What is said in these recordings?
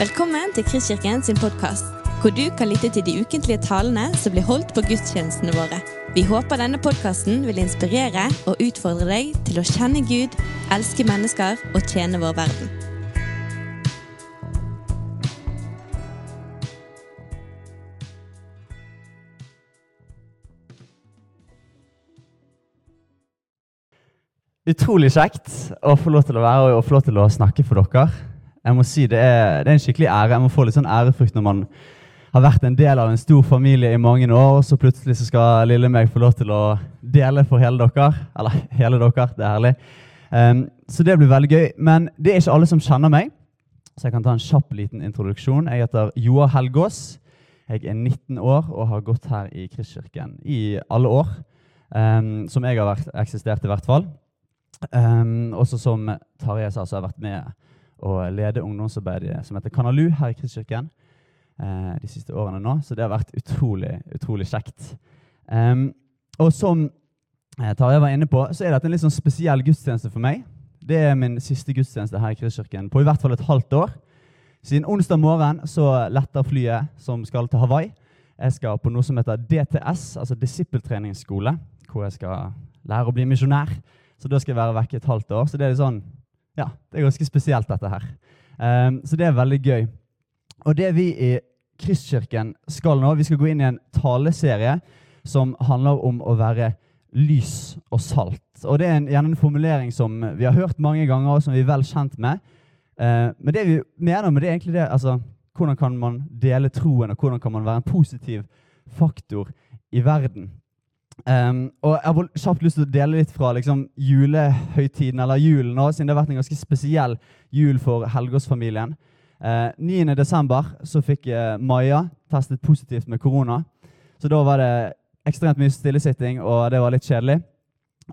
Velkommen til Kristkirken sin podkast, hvor du kan lytte til de ukentlige talene som blir holdt på gudstjenestene våre. Vi håper denne podkasten vil inspirere og utfordre deg til å kjenne Gud, elske mennesker og tjene vår verden. Utrolig kjekt å få lov til å være og få lov til å snakke for dere. Jeg må si Det er, det er en skikkelig ære. Jeg må få litt sånn ærefrykt når man har vært en del av en stor familie i mange år, og så plutselig så skal lille meg få lov til å dele for hele dere. Eller hele dere. Det er herlig. Um, så det blir veldig gøy. Men det er ikke alle som kjenner meg, så jeg kan ta en kjapp liten introduksjon. Jeg heter Joar Helgås. Jeg er 19 år og har gått her i Kristkirken i alle år. Um, som jeg har vært, eksistert, i hvert fall. Um, også som Tarjei sa, så har jeg vært med å lede ungdomsarbeidet som heter Kanalu her i Kristkirken eh, de siste årene nå. Så det har vært utrolig, utrolig kjekt. Um, og som eh, Tarjei var inne på, så er dette en litt sånn spesiell gudstjeneste for meg. Det er min siste gudstjeneste her i Kristkirken på i hvert fall et halvt år. Siden onsdag morgen så letter flyet som skal til Hawaii. Jeg skal på noe som heter DTS, altså disippeltreningsskole, hvor jeg skal lære å bli misjonær. Så da skal jeg være vekke et halvt år. Så det er litt sånn, ja, det er ganske spesielt, dette her. Um, så det er veldig gøy. Og det vi i Kristkirken skal nå, vi skal gå inn i en taleserie som handler om å være lys og salt. Og Det er en, gjerne en formulering som vi har hørt mange ganger, og som vi er vel kjent med. Uh, men det vi mener med det, er egentlig det altså, hvordan kan man dele troen, og hvordan kan man være en positiv faktor i verden. Um, og Jeg har kjapt lyst til å dele litt fra liksom, julehøytiden, eller julen, nå, siden det har vært en ganske spesiell jul for Helgås-familien. Uh, 9.12. så fikk uh, Maja testet positivt med korona. Så da var det ekstremt mye stillesitting, og det var litt kjedelig.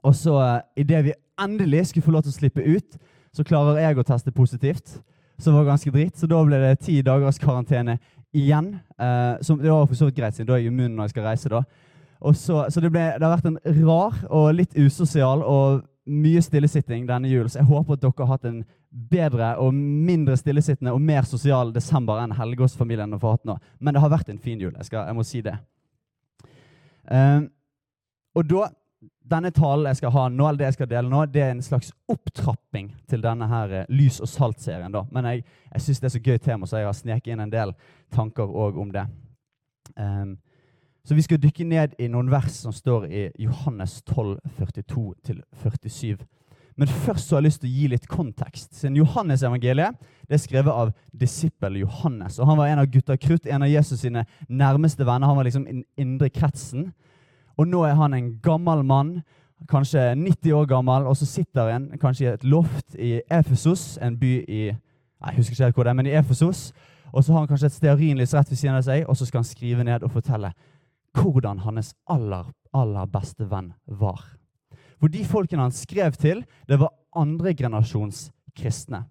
Og så, uh, idet vi endelig skulle få lov til å slippe ut, så klarer jeg å teste positivt. Som var ganske dritt. Så da ble det ti dagers karantene igjen. Uh, som, det var for så vidt greit, siden da er jeg immun når jeg skal reise. da. Så, så, det, ble, det, har vært en rar og litt usosial og mye stillesitting denne julen. Så jeg håper at dere har hatt en bedre og mindre stillesittende og mer sosial desember enn Helgås-familien har hatt nå. Men det har vært en fin jul. Jeg, skal, jeg må si det. Um, og da, denne talen jeg skal ha nå, eller det jeg skal dele nå, det er en slags opptrapping til denne her uh, Lys og salt-serien. da. Men jeg, jeg syns det er så gøy tema, så jeg har sneket inn en del tanker òg om det. Um, så vi skal dykke ned i noen vers som står i Johannes 12, 42-47. Men først så har jeg lyst til å gi litt kontekst. Siden Johannes-evangeliet det er skrevet av disippel Johannes. og Han var en av gutta krutt, en av Jesus sine nærmeste venner. Han var liksom den indre kretsen. Og nå er han en gammel mann, kanskje 90 år gammel, og så sitter han kanskje i et loft i Efesos, en by i jeg husker ikke helt hvor det er, men i Efesos. Og så har han kanskje et stearinlys rett ved siden av seg, og så skal han skrive ned og fortelle hvordan hans aller, aller beste venn var. For de folkene han skrev til, det var andre generasjons kristne.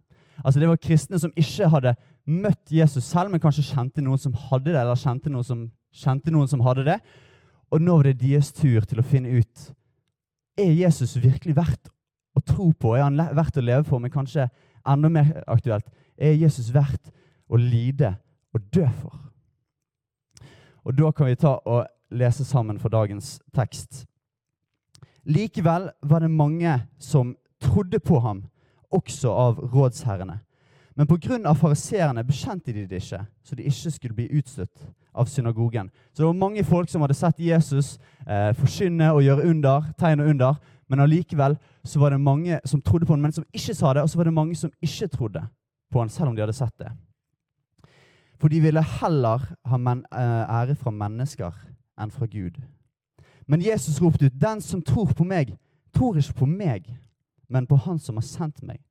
Altså Det var kristne som ikke hadde møtt Jesus selv, men kanskje kjente noen som hadde det, eller kjente noen som, kjente noen som hadde det. Og nå var det deres tur til å finne ut er Jesus virkelig verdt å tro på. Er han verdt å leve for? Men kanskje enda mer aktuelt er Jesus verdt å lide og dø for? Og Da kan vi ta og lese sammen for dagens tekst. Likevel var det mange som trodde på ham, også av rådsherrene. Men pga. fariseerne bekjente de det ikke, så de ikke skulle bli utstøtt av synagogen. Så det var mange folk som hadde sett Jesus eh, forkynne og gjøre under, tegn og under. Men allikevel så var det mange som trodde på ham, men som ikke sa det. Og så var det mange som ikke trodde på ham, selv om de hadde sett det. For de ville heller ha eh, ære fra mennesker enn fra Gud. Men Jesus ropte ut, 'Den som tror på meg, tror ikke på meg, men på Han som har sendt meg.'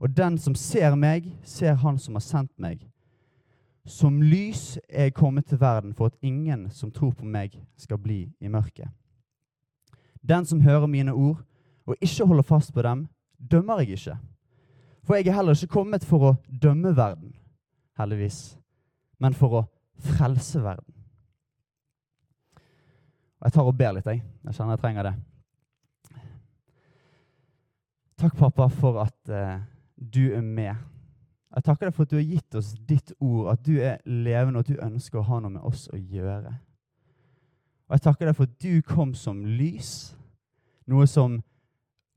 Og den som ser meg, ser Han som har sendt meg. Som lys er jeg kommet til verden for at ingen som tror på meg, skal bli i mørket. Den som hører mine ord og ikke holder fast på dem, dømmer jeg ikke. For jeg er heller ikke kommet for å dømme verden, heldigvis, men for å frelse verden. Jeg tar og ber litt, jeg. Jeg kjenner jeg trenger det. Takk, pappa, for at eh, du er med Jeg takker deg for at du har gitt oss ditt ord, at du er levende, og at du ønsker å ha noe med oss å gjøre. Og jeg takker deg for at du kom som lys, noe som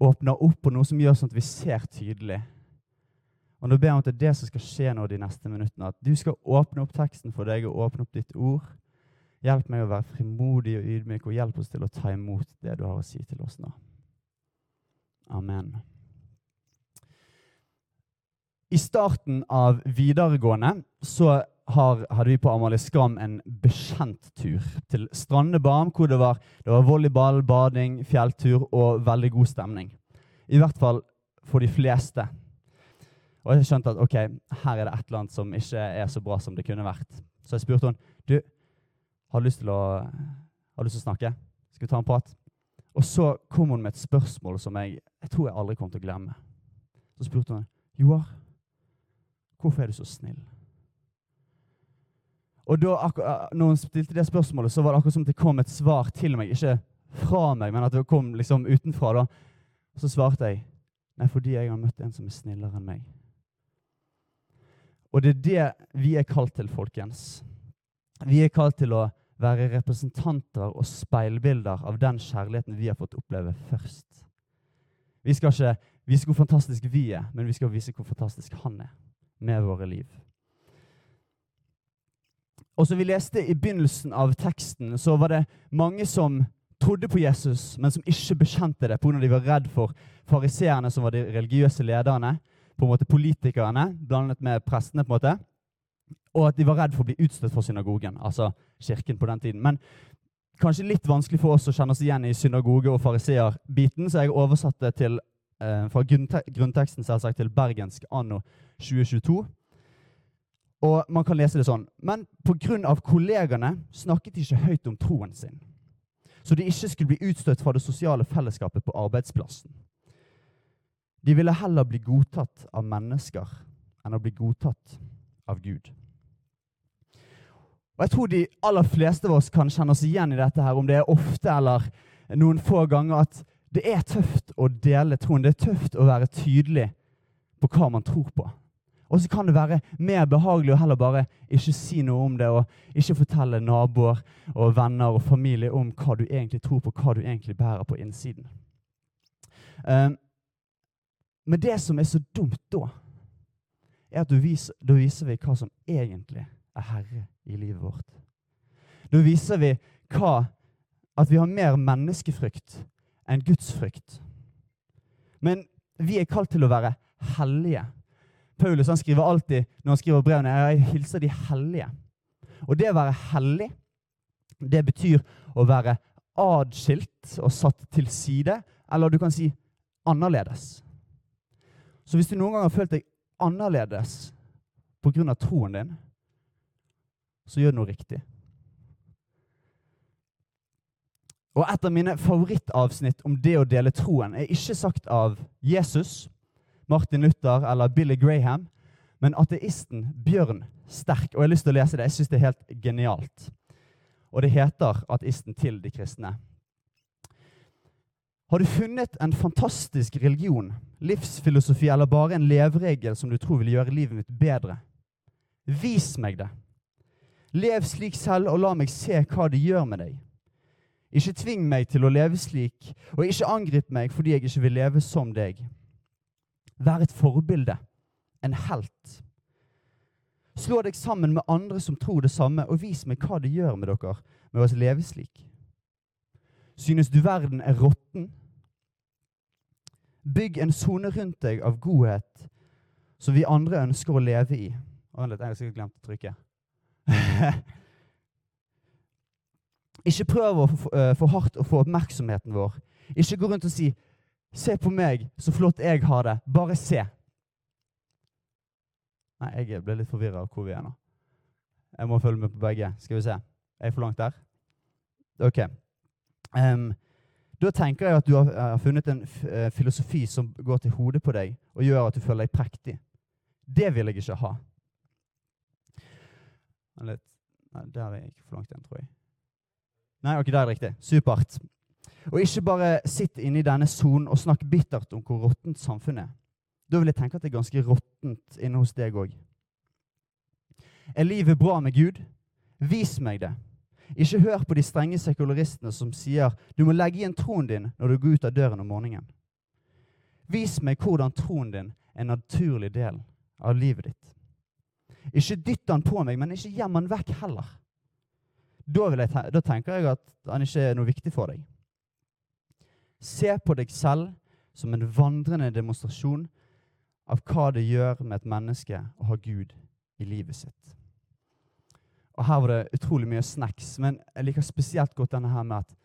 åpner opp, og noe som gjør sånn at vi ser tydelig. Og nå ber jeg om at det er det som skal skje nå de neste minuttene. At du skal åpne opp teksten for deg og åpne opp ditt ord. Hjelp meg å være frimodig og ydmyk, og hjelp oss til å ta imot det du har å si til oss nå. Amen. I starten av videregående så har, hadde vi på Amalie Skram en bekjenttur til Strande Barm, hvor det var, det var volleyball, bading, fjelltur og veldig god stemning. I hvert fall for de fleste. Og jeg skjønte at ok, her er det et eller annet som ikke er så bra som det kunne vært. Så jeg spurte henne du, har lyst til å, lyst til å snakke. Skal vi ta en prat? Og så kom hun med et spørsmål som jeg, jeg tror jeg aldri kommer til å glemme. Så spurte hun Joar, hvorfor er du så snill? Og da, når hun stilte det spørsmålet, så var det akkurat som det kom et svar til meg. Ikke fra meg, men at det kom liksom utenfra. da. Og så svarte jeg nei, fordi jeg har møtt en som er snillere enn meg. Og det er det vi er kalt til, folkens. Vi er kalt til å være representanter og speilbilder av den kjærligheten vi har fått oppleve først. Vi skal ikke vise hvor fantastisk vi er, men vi skal vise hvor fantastisk han er med våre liv. Og som vi leste i begynnelsen av teksten, så var det mange som trodde på Jesus, men som ikke bekjente det pga. de var redd for fariseerne, som var de religiøse lederne, på en måte politikerne, blandet med prestene. på en måte, Og at de var redd for å bli utstøtt fra synagogen, altså kirken på den tiden. Men kanskje litt vanskelig for oss å kjenne oss igjen i synagoge- og fariseerbiten, så jeg oversatte til, eh, fra grunnteksten selvsagt til bergensk anno 2022. Og man kan lese det sånn. Men pga. kollegene snakket de ikke høyt om troen sin. Så de ikke skulle bli utstøtt fra det sosiale fellesskapet på arbeidsplassen. De ville heller bli godtatt av mennesker enn å bli godtatt av Gud. Og Jeg tror de aller fleste av oss kan kjenne oss igjen i dette, her, om det er ofte eller noen få ganger, at det er tøft å dele troen. Det er tøft å være tydelig på hva man tror på. Og så kan det være mer behagelig å heller bare ikke si noe om det, og ikke fortelle naboer og venner og familie om hva du egentlig tror på, hva du egentlig bærer på innsiden. Um, men det som er så dumt da, er at viser, da viser vi hva som egentlig er herre i livet vårt. Da viser vi hva, at vi har mer menneskefrykt enn gudsfrykt. Men vi er kalt til å være hellige Paulus han skriver alltid når han skriver brevene, jeg hilser de hellige. Og det å være hellig, det betyr å være adskilt og satt til side, eller du kan si annerledes. Så hvis du noen gang har følt deg annerledes pga. troen din, så gjør du noe riktig. Og Et av mine favorittavsnitt om det å dele troen er ikke sagt av Jesus, Martin Luther eller Billy Graham, men ateisten Bjørn Sterk. Og jeg har lyst til å lese det. Jeg syns det er helt genialt. Og det heter 'Ateisten til de kristne'. Har du funnet en fantastisk religion, livsfilosofi eller bare en leveregel som du tror vil gjøre livet mitt bedre? Vis meg det. Lev slik selv, og la meg se hva det gjør med deg. Ikke tving meg til å leve slik, og ikke angrip meg fordi jeg ikke vil leve som deg. Vær et forbilde, en helt. Slå deg sammen med andre som tror det samme, og vis meg hva det gjør med dere med å leve slik. Synes du verden er råtten? Bygg en sone rundt deg av godhet som vi andre ønsker å leve i. jeg har sikkert glemt å trykke. Ikke prøv å eh, for hardt å få oppmerksomheten vår. Ikke gå rundt og si 'Se på meg, så flott jeg har det. Bare se.' Nei, jeg ble litt forvirra av hvor vi er nå. Jeg må følge med på begge. Skal vi se. Er jeg for langt der? OK. Um, da tenker jeg at du har, har funnet en uh, filosofi som går til hodet på deg og gjør at du føler deg prektig. Det vil jeg ikke ha. Litt, nei, der er jeg ikke for langt igjen, tror jeg. Nei, ok, der er det riktig. Supert. Og ikke bare sitt inne i denne sonen og snakk bittert om hvor råttent samfunnet er. da vil jeg tenke at det er ganske råttent inne hos deg òg. Er livet bra med Gud? Vis meg det. Ikke hør på de strenge sekularistene som sier du må legge igjen troen din når du går ut av døren om morgenen. Vis meg hvordan troen din er en naturlig del av livet ditt. Ikke dytt han på meg, men ikke gjem han vekk heller. Da, jeg, da tenker jeg at han ikke er noe viktig for deg. Se på deg selv som en vandrende demonstrasjon av hva det gjør med et menneske å ha Gud i livet sitt. Og Her var det utrolig mye snacks, men jeg liker spesielt godt denne her med at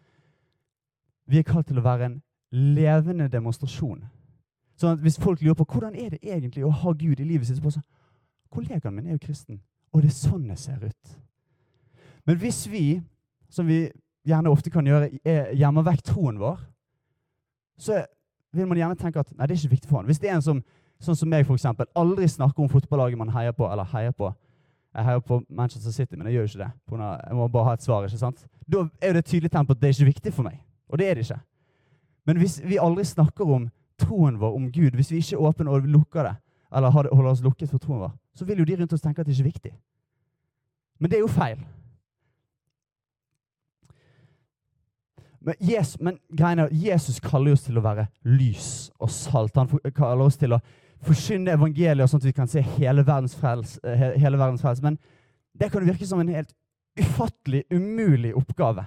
vi er kalt til å være en levende demonstrasjon. Sånn at Hvis folk lurer på hvordan er det egentlig å ha Gud i livet sitt, så sånn, kollegaen min er jo kristen, og det er sånn det ser ut. Men hvis vi, som vi gjerne ofte kan gjøre, gjemmer vekk troen vår, så vil man gjerne tenke at nei, det er ikke viktig for han. Hvis det er en som, sånn som meg, for eksempel, aldri snakker om fotballaget man heier på, eller heier på Jeg heier på Manchester City, men jeg gjør jo ikke det. Jeg må bare ha et svar. ikke sant? Da er jo det tydelig tegn på at det er ikke viktig for meg. Og det er det ikke. Men hvis vi aldri snakker om troen vår, om Gud, hvis vi ikke åpner og lukker det, eller holder oss lukket for troen vår, så vil jo de rundt oss tenke at det ikke er viktig. Men det er jo feil. Men, Jesus, men greiene, Jesus kaller oss til å være lys og salt. Han kaller oss til å forkynne evangeliet, sånn at vi kan se hele verdens frels. Eh, hele verdens frels. Men det kan virke som en helt ufattelig, umulig oppgave.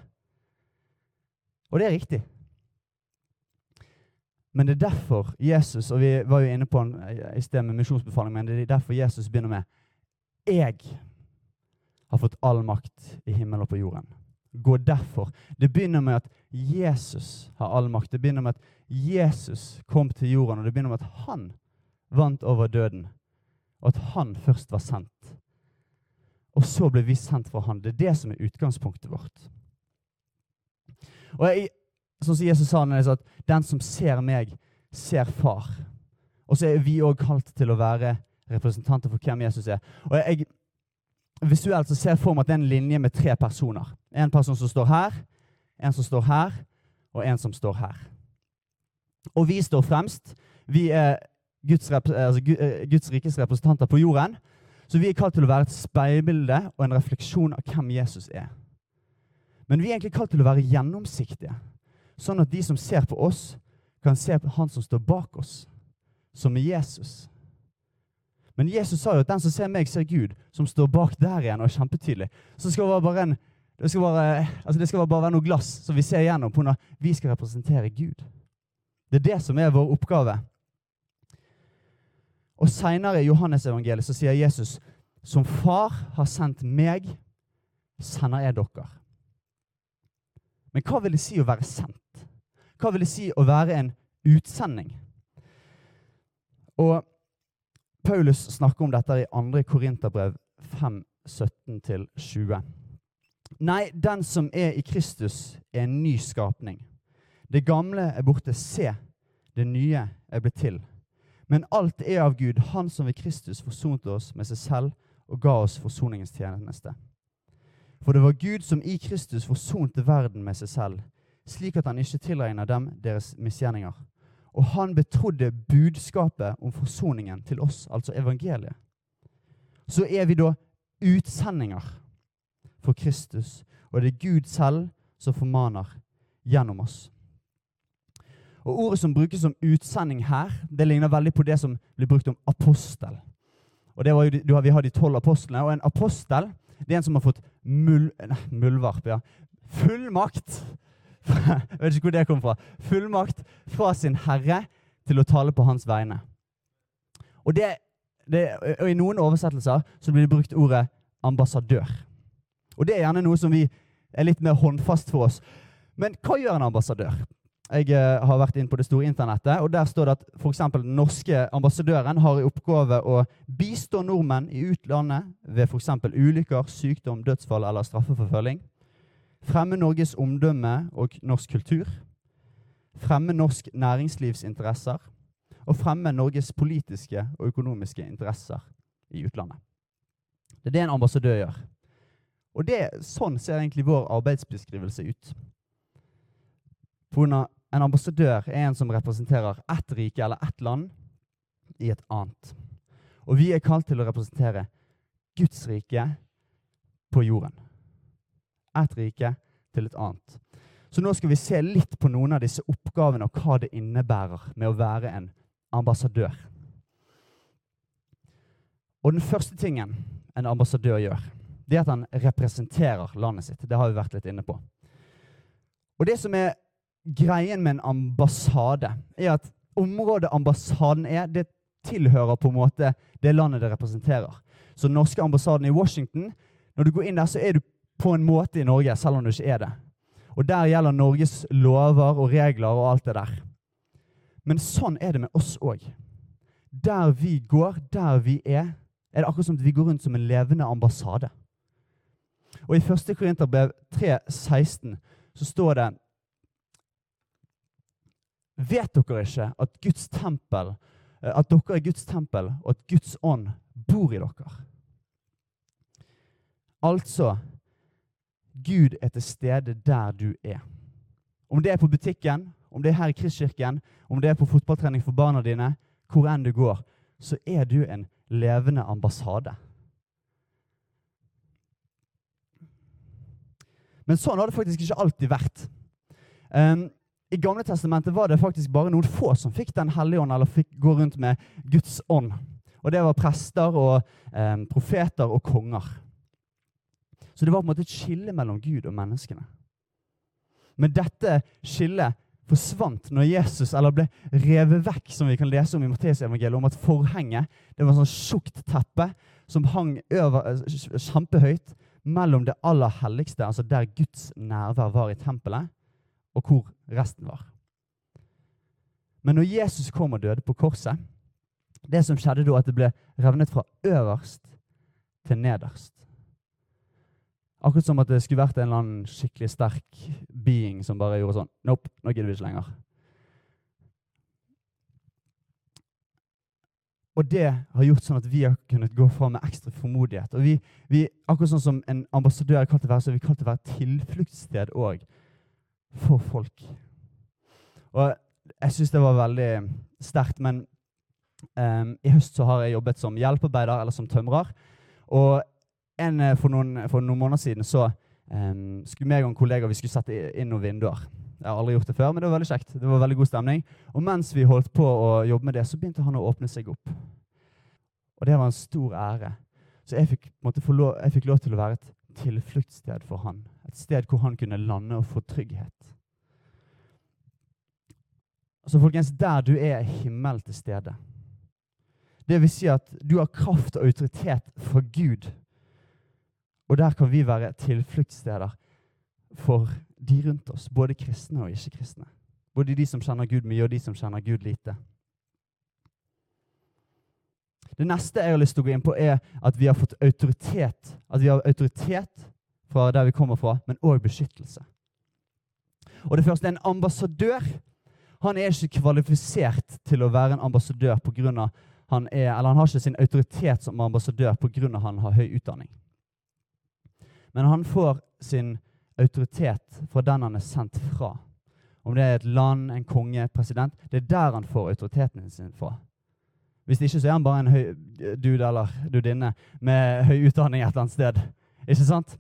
Og det er riktig. Men det er derfor Jesus og vi var jo inne på en, i sted med misjonsbefaling, men det er derfor Jesus begynner med Jeg har fått all makt i himmelen og på jorden. Gå derfor. Det begynner med at Jesus har all makt. Det begynner med at Jesus kom til jorden, og det begynner med at han vant over døden. Og at han først var sendt. Og så ble vi sendt fra han. Det er det som er utgangspunktet vårt. Og jeg, sånn som Jesus sa når at 'den som ser meg, ser far'. Og så er vi òg kalt til å være representanter for hvem Jesus er. Og jeg, Visuelt så ser jeg for meg at det er en linje med tre personer. En person som står her, en som står her, og en som står her. Og vi står fremst. Vi er Guds, altså eh, Guds rikes representanter på jorden. Så vi er kalt til å være et speilbilde og en refleksjon av hvem Jesus er. Men vi er egentlig kalt til å være gjennomsiktige, sånn at de som ser på oss, kan se på han som står bak oss, som er Jesus. Men Jesus sa jo at den som ser meg, ser Gud, som står bak der igjen og er kjempetydelig. Så skal det bare en det skal, bare, altså det skal bare være noe glass som vi ser igjennom på når vi skal representere Gud. Det er det som er vår oppgave. Og Seinere i Johannes-evangeliet så sier Jesus som far har sendt meg, sender jeg dere. Men hva vil det si å være sendt? Hva vil det si å være en utsending? Og Paulus snakker om dette i 2. Korinterbrev 5, 17-20. Nei, den som er i Kristus, er en ny skapning. Det gamle er borte. Se, det nye er blitt til. Men alt er av Gud, Han som ved Kristus forsonte oss med seg selv og ga oss forsoningens tjeneste. For det var Gud som i Kristus forsonte verden med seg selv, slik at han ikke tilregner dem deres misgjerninger. Og han betrodde budskapet om forsoningen til oss, altså evangeliet. Så er vi da utsendinger for Kristus, og det er Gud selv som formaner gjennom oss. Og Ordet som brukes som utsending her, det ligner veldig på det som blir brukt om apostel. Og det var jo, Vi har de tolv apostlene, og en apostel det er en som har fått mul, nei, muldvarp, ja, fullmakt Jeg vet ikke hvor det kom fra. Fullmakt fra sin herre til å tale på hans vegne. Og, det, det, og I noen oversettelser så blir det brukt ordet ambassadør. Og det er gjerne noe som vi er litt mer håndfast for oss. Men hva gjør en ambassadør? Jeg uh, har vært inn på det store internettet, og der står det at f.eks. den norske ambassadøren har i oppgave å bistå nordmenn i utlandet ved f.eks. ulykker, sykdom, dødsfall eller straffeforfølging. Fremme Norges omdømme og norsk kultur. Fremme norsk næringslivsinteresser. Og fremme Norges politiske og økonomiske interesser i utlandet. Det er det en ambassadør gjør. Og det, Sånn ser egentlig vår arbeidsbeskrivelse ut. For en ambassadør er en som representerer ett rike eller ett land. i et annet. Og vi er kalt til å representere Guds rike på jorden. Ett rike til et annet. Så nå skal vi se litt på noen av disse oppgavene og hva det innebærer med å være en ambassadør. Og den første tingen en ambassadør gjør, det er at han representerer landet sitt. Det har vi vært litt inne på. Og det som er greien med en ambassade, er at området ambassaden er, det tilhører på en måte det landet det representerer. Så den norske ambassaden i Washington, når du går inn der, så er du på en måte i Norge, selv om du ikke er det. Og der gjelder Norges lover og regler og alt det der. Men sånn er det med oss òg. Der vi går, der vi er, er det akkurat som vi går rundt som en levende ambassade. Og i 1. Korinterbrev 3,16 så står det Vet dere ikke at, Guds tempel, eh, at dere er Guds tempel, og at Guds ånd bor i dere? Altså Gud er til stede der du er. Om det er på butikken, om det er her i Kristkirken, om det er på fotballtrening for barna dine, hvor enn du går, så er du en levende ambassade. Men sånn har det faktisk ikke alltid vært. Um, I Gamle testamentet var det faktisk bare noen få som fikk Den hellige ånd, eller fikk gå rundt med Guds ånd. Og det var prester og um, profeter og konger. Så det var på en måte et skille mellom Gud og menneskene. Men dette skillet forsvant når Jesus eller ble revet vekk, som vi kan lese om i Matteusevangeliet, om at forhenget det var et sånn tjukt teppe som hang over, eh, kjempehøyt mellom det aller helligste, altså der Guds nærvær var i tempelet, og hvor resten var. Men når Jesus kom og døde på korset, det som skjedde da, at det ble revnet fra øverst til nederst. Akkurat som at det skulle vært en eller annen skikkelig sterk being som bare gjorde sånn Nope, nå gidder vi ikke lenger. Og det har gjort sånn at vi har kunnet gå fram med ekstra formodighet. Og vi, vi akkurat sånn som en ambassadør er kalt å være, så er vi kalt å være tilfluktssted òg for folk. Og jeg syns det var veldig sterkt, men um, i høst så har jeg jobbet som hjelpearbeider eller som tømrer. Og en, eh, for, noen, for, noen, måneder siden så um, skulle meg og en kollega vi skulle sette inn noen vinduer. Jeg har aldri gjort det før, men det var veldig kjekt. Det var veldig god stemning. Og mens vi holdt på å jobbe med det, så begynte han å åpne seg opp. Og det var en stor ære. Så jeg fikk, lov, jeg fikk lov til å være et tilfluktssted for han. Et sted hvor han kunne lande og få trygghet. Så folkens, der du er, er himmel til stede. Det vil si at du har kraft og autoritet fra Gud. Og der kan vi være tilfluktssteder for de rundt oss, både kristne og ikke-kristne. Både de som kjenner Gud mye, og de som kjenner Gud lite. Det neste jeg har lyst til å gå inn på, er at vi har fått autoritet. At vi har autoritet fra der vi kommer fra, men òg beskyttelse. Og det første er en ambassadør. Han er ikke kvalifisert til å være en ambassadør pga. han er, eller han har ikke sin autoritet som ambassadør pga. han har høy utdanning. Men han får sin autoritet fra den han er sendt fra. Om det er et land, en konge, president. Det er der han får autoriteten sin fra. Hvis ikke så er han bare en høy dude eller dudinne med høy utdanning et eller annet sted. Ikke sant?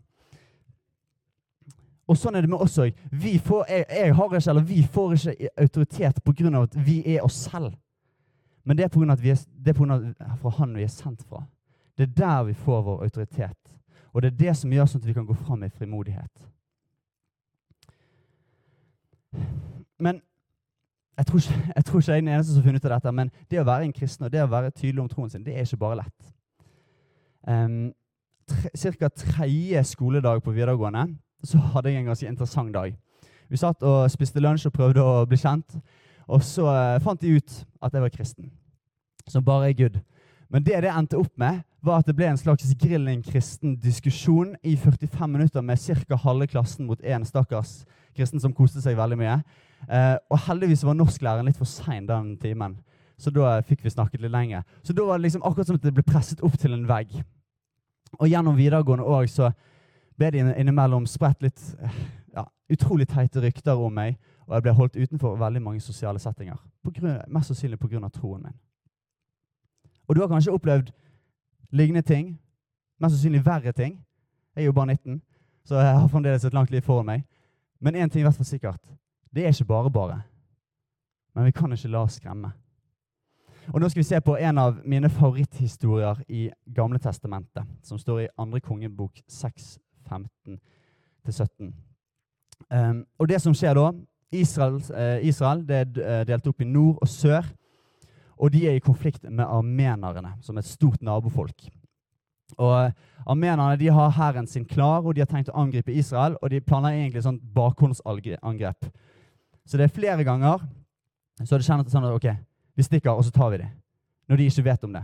Og sånn er det med oss òg. Vi, jeg, eller vi får ikke autoritet pga. at vi er oss selv. Men det er pga. fra han vi er sendt fra. Det er der vi får vår autoritet. Og det er det som gjør sånn at vi kan gå fram med frimodighet. Men jeg tror, ikke, jeg tror ikke jeg er den eneste som har funnet ut av dette, men det å være en kristen og det å være tydelig om troen sin, det er ikke bare lett. Um, Ca. tredje skoledag på videregående så hadde jeg en ganske interessant dag. Vi satt og spiste lunsj og prøvde å bli kjent. Og så uh, fant de ut at jeg var kristen. Som bare er good. Men det det endte opp med, var at det ble en slags grilling kristen diskusjon i 45 minutter med ca. halve klassen mot én stakkars kristen som koste seg veldig mye. Eh, og heldigvis var norsklæreren litt for sein den timen, så da fikk vi snakket litt lenger. Så da var det liksom akkurat som at det ble presset opp til en vegg. Og gjennom videregående òg så ble det innimellom spredt litt ja, utrolig teite rykter om meg, og jeg ble holdt utenfor veldig mange sosiale settinger. Grunn, mest sannsynlig pga. troen min. Og du har kanskje opplevd lignende ting. Mest sannsynlig verre ting. Jeg er jo bare 19, så jeg har fremdeles et langt liv foran meg. Men én ting er i hvert fall sikkert. Det er ikke bare bare. Men vi kan ikke la oss skremme. Og Nå skal vi se på en av mine favoritthistorier i Gamle testamentet, som står i 2. kongebok 6, 15-17. Um, og det som skjer da Israel, eh, Israel det er delt opp i nord og sør. Og de er i konflikt med armenerne, som er et stort nabofolk. Og Armenerne de har hæren sin klar, og de har tenkt å angripe Israel. Og de planlegger egentlig sånn bakhåndsangrep. Så det er flere ganger så er det kjent sånn at ok, vi stikker, og så tar vi dem. Når de ikke vet om det.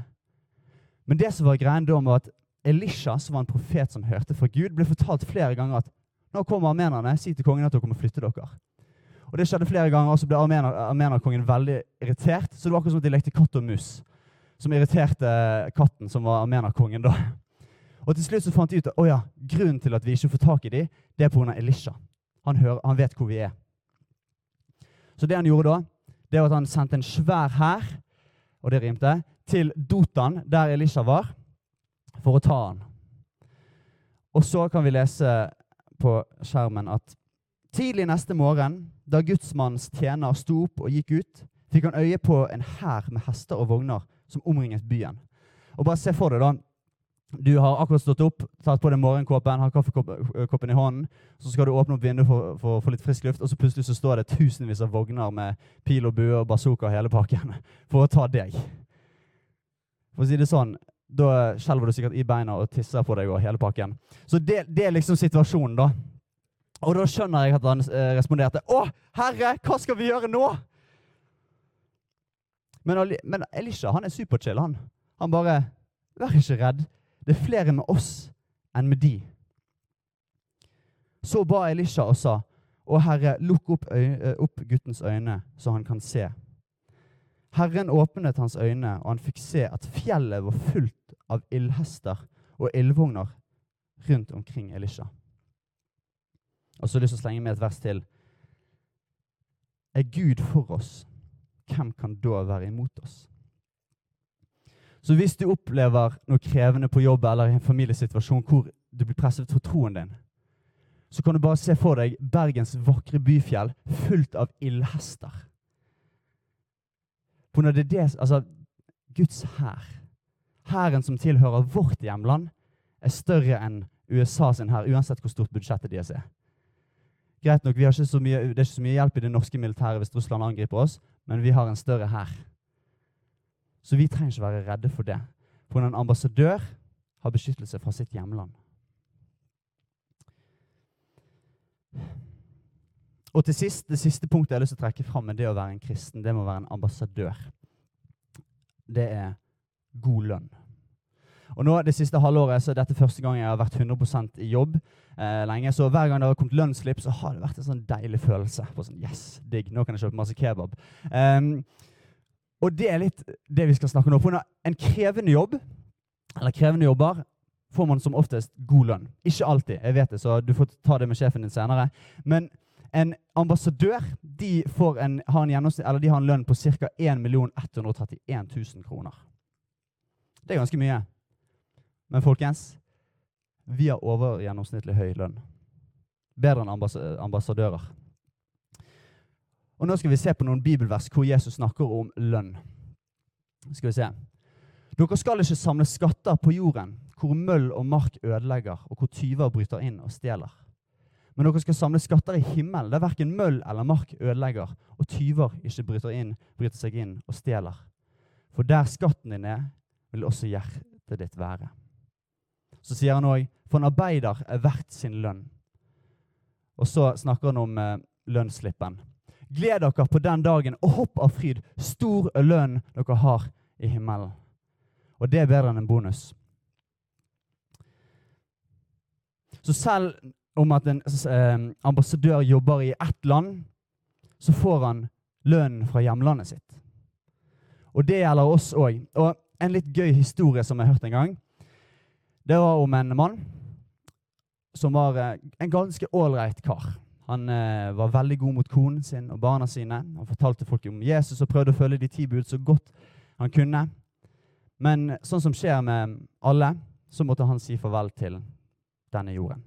Men det som var greien da, var at Elisha, som var en profet som hørte fra Gud, ble fortalt flere ganger at nå kommer armenerne, si til kongen at dere må flytte dere. Og Det skjedde flere ganger, og så ble armener, armenerkongen veldig irritert. Så det var akkurat som at de lekte katt og mus, som irriterte katten, som var armenerkongen da. Og til slutt så fant de ut at oh ja, grunnen til at vi ikke får tak i dem, det er pga. Elisha. Han, hører, han vet hvor vi er. Så det han gjorde da, det var at han sendte en svær hær, og det rimte, til Dotan, der Elisha var, for å ta han. Og så kan vi lese på skjermen at tidlig neste morgen, da gudsmannens tjener sto opp og gikk ut, fikk han øye på en hær med hester og vogner som omringet byen. Og bare se for deg da, du har akkurat stått opp, tatt på deg morgenkåpen, har kaffekoppen i hånden. Så skal du åpne opp vinduet for, å få litt frisk luft, og så plutselig så står det tusenvis av vogner med pil og bue og bazooka og hele pakken for å ta deg. For å si det sånn, da skjelver du sikkert i beina og tisser på deg og hele pakken. Så det, det er liksom situasjonen, da. Og da skjønner jeg at han eh, responderte. Å, herre, hva skal vi gjøre nå? Men, men Elisha han er superchill. Han, han bare Vær ikke redd. Det er flere med oss enn med de. Så ba Elisha og sa, Å Herre, lukk opp, opp guttens øyne, så han kan se. Herren åpnet hans øyne, og han fikk se at fjellet var fullt av ildhester og ildvogner rundt omkring Elisha. Og så har jeg lyst til å slenge med et vers til. Er Gud for oss, hvem kan da være imot oss? Så hvis du opplever noe krevende på jobb eller i en familiesituasjon hvor du blir presset for troen din, så kan du bare se for deg Bergens vakre byfjell fullt av ildhester. For når det er det, altså, Guds hær, hæren som tilhører vårt hjemland, er større enn USA sin hær, uansett hvor stort budsjettet deres er. Greit nok, mye, Det er ikke så mye hjelp i det norske militæret hvis Russland angriper oss, men vi har en større hær. Så vi trenger ikke være redde for det. For en ambassadør har beskyttelse fra sitt hjemland. Og til sist, Det siste punktet jeg har lyst til å trekke fram, med det å være en kristen, det må være en ambassadør. Det er god lønn. Og nå Det siste halvåret så er dette første gang jeg har vært 100% i jobb. eh, lenge, Så hver gang det har kommet lønnsslipp, så har det vært en sånn deilig følelse. på sånn, yes, digg, Nå kan jeg kjøpe masse kebab. Um, og det er litt det vi skal snakke om nå. For en krevende jobb, eller krevende jobber, får man som oftest god lønn. Ikke alltid, jeg vet det, så du får ta det med sjefen din senere. Men en ambassadør de, en, har, en de har en lønn på ca. 1 131 000 kroner. Det er ganske mye. Men folkens, vi har overgjennomsnittlig høy lønn. Bedre enn ambassadører. Og Nå skal vi se på noen bibelvers hvor Jesus snakker om lønn. Skal vi se. Dere skal ikke samle skatter på jorden, hvor møll og mark ødelegger, og hvor tyver bryter inn og stjeler. Men dere skal samle skatter i himmelen, der verken møll eller mark ødelegger, og tyver ikke bryter, inn, bryter seg inn og stjeler. For der skatten din er, vil også hjertet ditt være. Så sier han òg, for en arbeider er verdt sin lønn. Og så snakker han om eh, lønnsslippen. Gled dere på den dagen og hopp av fryd. Stor lønn dere har i himmelen. Og det er bedre enn en bonus. Så selv om at en eh, ambassadør jobber i ett land, så får han lønnen fra hjemlandet sitt. Og det gjelder oss òg. Og en litt gøy historie som jeg har hørt en gang, det var om en mann som var eh, en ganske ålreit kar. Han eh, var veldig god mot konen sin og barna sine. Han fortalte folk om Jesus og prøvde å følge de ti bud så godt han kunne. Men sånn som skjer med alle, så måtte han si farvel til denne jorden.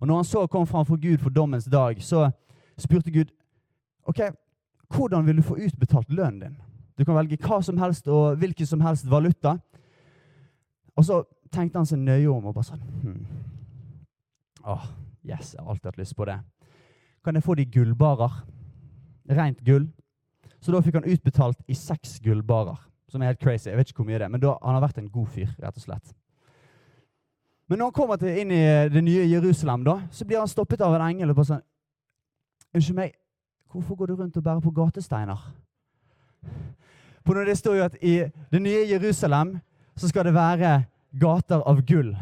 Og når han så kom framfor Gud for dommens dag, så spurte Gud ok, hvordan vil du få utbetalt lønnen din. Du kan velge hva som helst og hvilken som helst valuta. Og så tenkte han seg nøye om og bare sånn hmm. Åh, yes, jeg har alltid hatt lyst på det. Kan jeg få de gullbarer? Rent gull. Så da fikk han utbetalt i seks gullbarer, som er helt crazy. Jeg vet ikke hvor mye det er, men da, han har vært en god fyr, rett og slett. Men når han kommer til, inn i det nye Jerusalem, da, så blir han stoppet av en engel og bare sånn Unnskyld meg, hvorfor går du rundt og bærer på gatesteiner? For når det står jo at i det nye Jerusalem så skal det være gater av gull.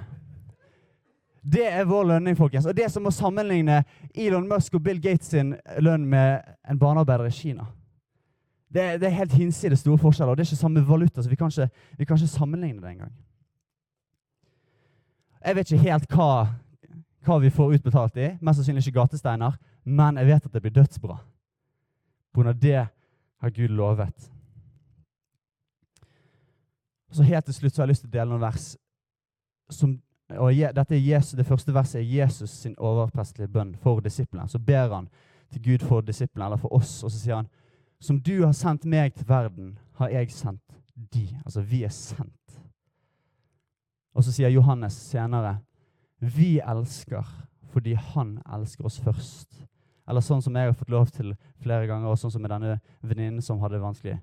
Det er vår lønning, folkens. Og det er som å sammenligne Elon Musk og Bill Gates sin lønn med en barnearbeider i Kina. Det, det er helt hinsides store forskjeller, og det er ikke samme valuta, så vi kan ikke, vi kan ikke sammenligne det engang. Jeg vet ikke helt hva, hva vi får utbetalt i. Mest sannsynlig ikke gatesteiner, men jeg vet at det blir dødsbra. Pga. det har Gud lovet. Så Helt til slutt så har jeg lyst til å dele noen vers. Som, og dette er Jesus, Det første verset er Jesus sin overprestelige bønn for disiplene. Så ber han til Gud for disiplene, eller for oss, og så sier han Som du har sendt meg til verden, har jeg sendt de. Altså, vi er sendt. Og så sier Johannes senere Vi elsker fordi han elsker oss først. Eller sånn som jeg har fått lov til flere ganger, og sånn som med denne venninnen som hadde det vanskelig.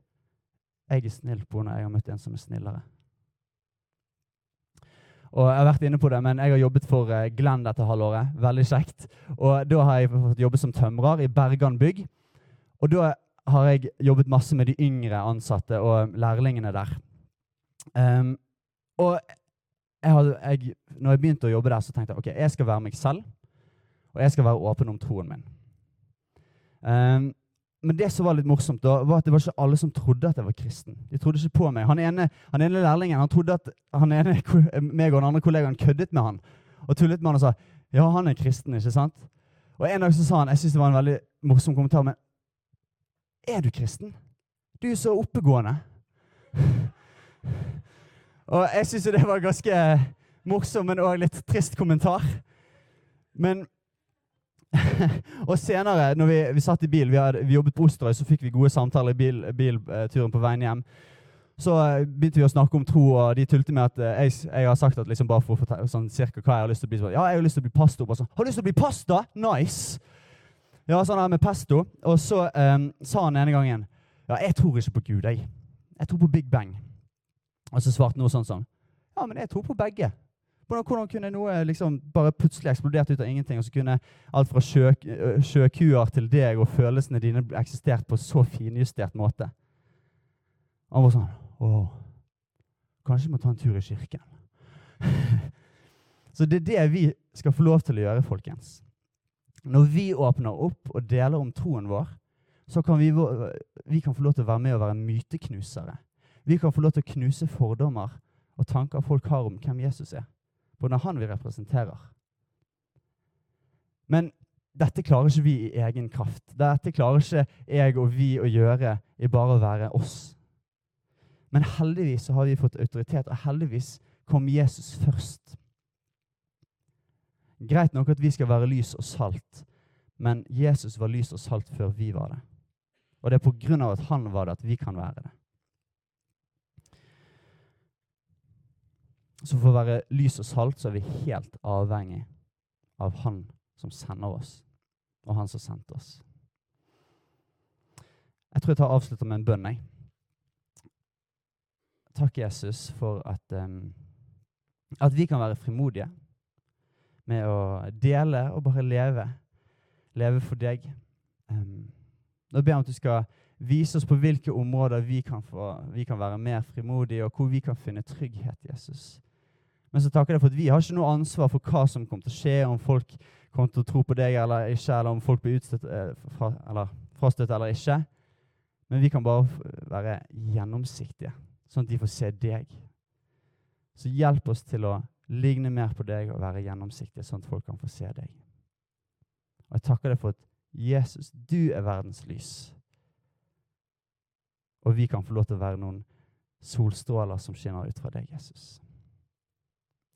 Jeg er snill på henne. Jeg har møtt en som er snillere. Og Jeg har vært inne på det, men jeg har jobbet for eh, Glenn dette halvåret. Veldig kjekt. Og Da har jeg fått jobbe som tømrer i Bergan bygg. Og da har jeg jobbet masse med de yngre ansatte og lærlingene der. Um, og jeg hadde, jeg, når jeg begynte å jobbe der, så tenkte jeg ok, jeg skal være meg selv. Og jeg skal være åpen om troen min. Um, men det som var litt morsomt, da, var at det var ikke alle som trodde at jeg var kristen. De trodde ikke på meg. Han ene, han ene lærlingen han trodde at han ene, meg og den andre kollegaen køddet med han og tullet med han og sa ja, han er kristen. ikke sant? Og En dag så sa han jeg synes det var en veldig morsom kommentar, men er du kristen? Du er så oppegående. og jeg syns det var en ganske morsom, men òg litt trist kommentar. Men og senere, når vi, vi satt i bil, vi, hadde, vi jobbet på Osterøy, så fikk vi gode samtaler i bilturen på veien hjem. Så uh, begynte vi å snakke om tro, og de tulte med at uh, jeg, jeg, har sagt at liksom bare for å fortelle sånn, cirka hva jeg har lyst til å bli. Så, ja, jeg har lyst til å bli pastor. Bare sånn, har du lyst til å bli pasta? Nice! Ja, sånn her med pesto. Og så um, sa han ene gangen ja, jeg tror ikke på Gud, jeg. Jeg tror på Big Bang. Og så svarte noe sånn sånn. Ja, men jeg tror på begge. Hvordan kunne noe liksom bare plutselig eksplodert ut av ingenting, og så kunne alt fra sjø, sjøkuer til deg og følelsene dine eksistert på så finjustert måte? Han var sånn Å, kanskje vi må ta en tur i kirken. så det er det vi skal få lov til å gjøre, folkens. Når vi åpner opp og deler om troen vår, så kan vi, vi kan få lov til å være med og være myteknusere. Vi kan få lov til å knuse fordommer og tanker folk har om hvem Jesus er den han vi representerer. Men dette klarer ikke vi i egen kraft. Dette klarer ikke jeg og vi å gjøre i bare å være oss. Men heldigvis har vi fått autoritet, og heldigvis kom Jesus først. Greit nok at vi skal være lys og salt, men Jesus var lys og salt før vi var det. Og det er på grunn av at han var det, at vi kan være det. Så for å være lys og salt så er vi helt avhengig av Han som sender oss, og Han som sendte oss. Jeg tror jeg tar avslutter med en bønn. jeg. Takk, Jesus, for at, um, at vi kan være frimodige med å dele og bare leve. Leve for deg. Um, nå ber jeg om at du skal vise oss på hvilke områder vi kan, få, vi kan være mer frimodige, og hvor vi kan finne trygghet, Jesus. Men så takker jeg for at vi har ikke noe ansvar for hva som kommer til å skje, om folk kommer til å tro på deg eller ikke, eller om folk blir utstøtt, eh, fra, eller frastøtt eller ikke. Men vi kan bare være gjennomsiktige, sånn at de får se deg. Så hjelp oss til å ligne mer på deg og være gjennomsiktige, sånn at folk kan få se deg. Og jeg takker deg for at Jesus, du er verdens lys. Og vi kan få lov til å være noen solstråler som skinner ut fra deg, Jesus.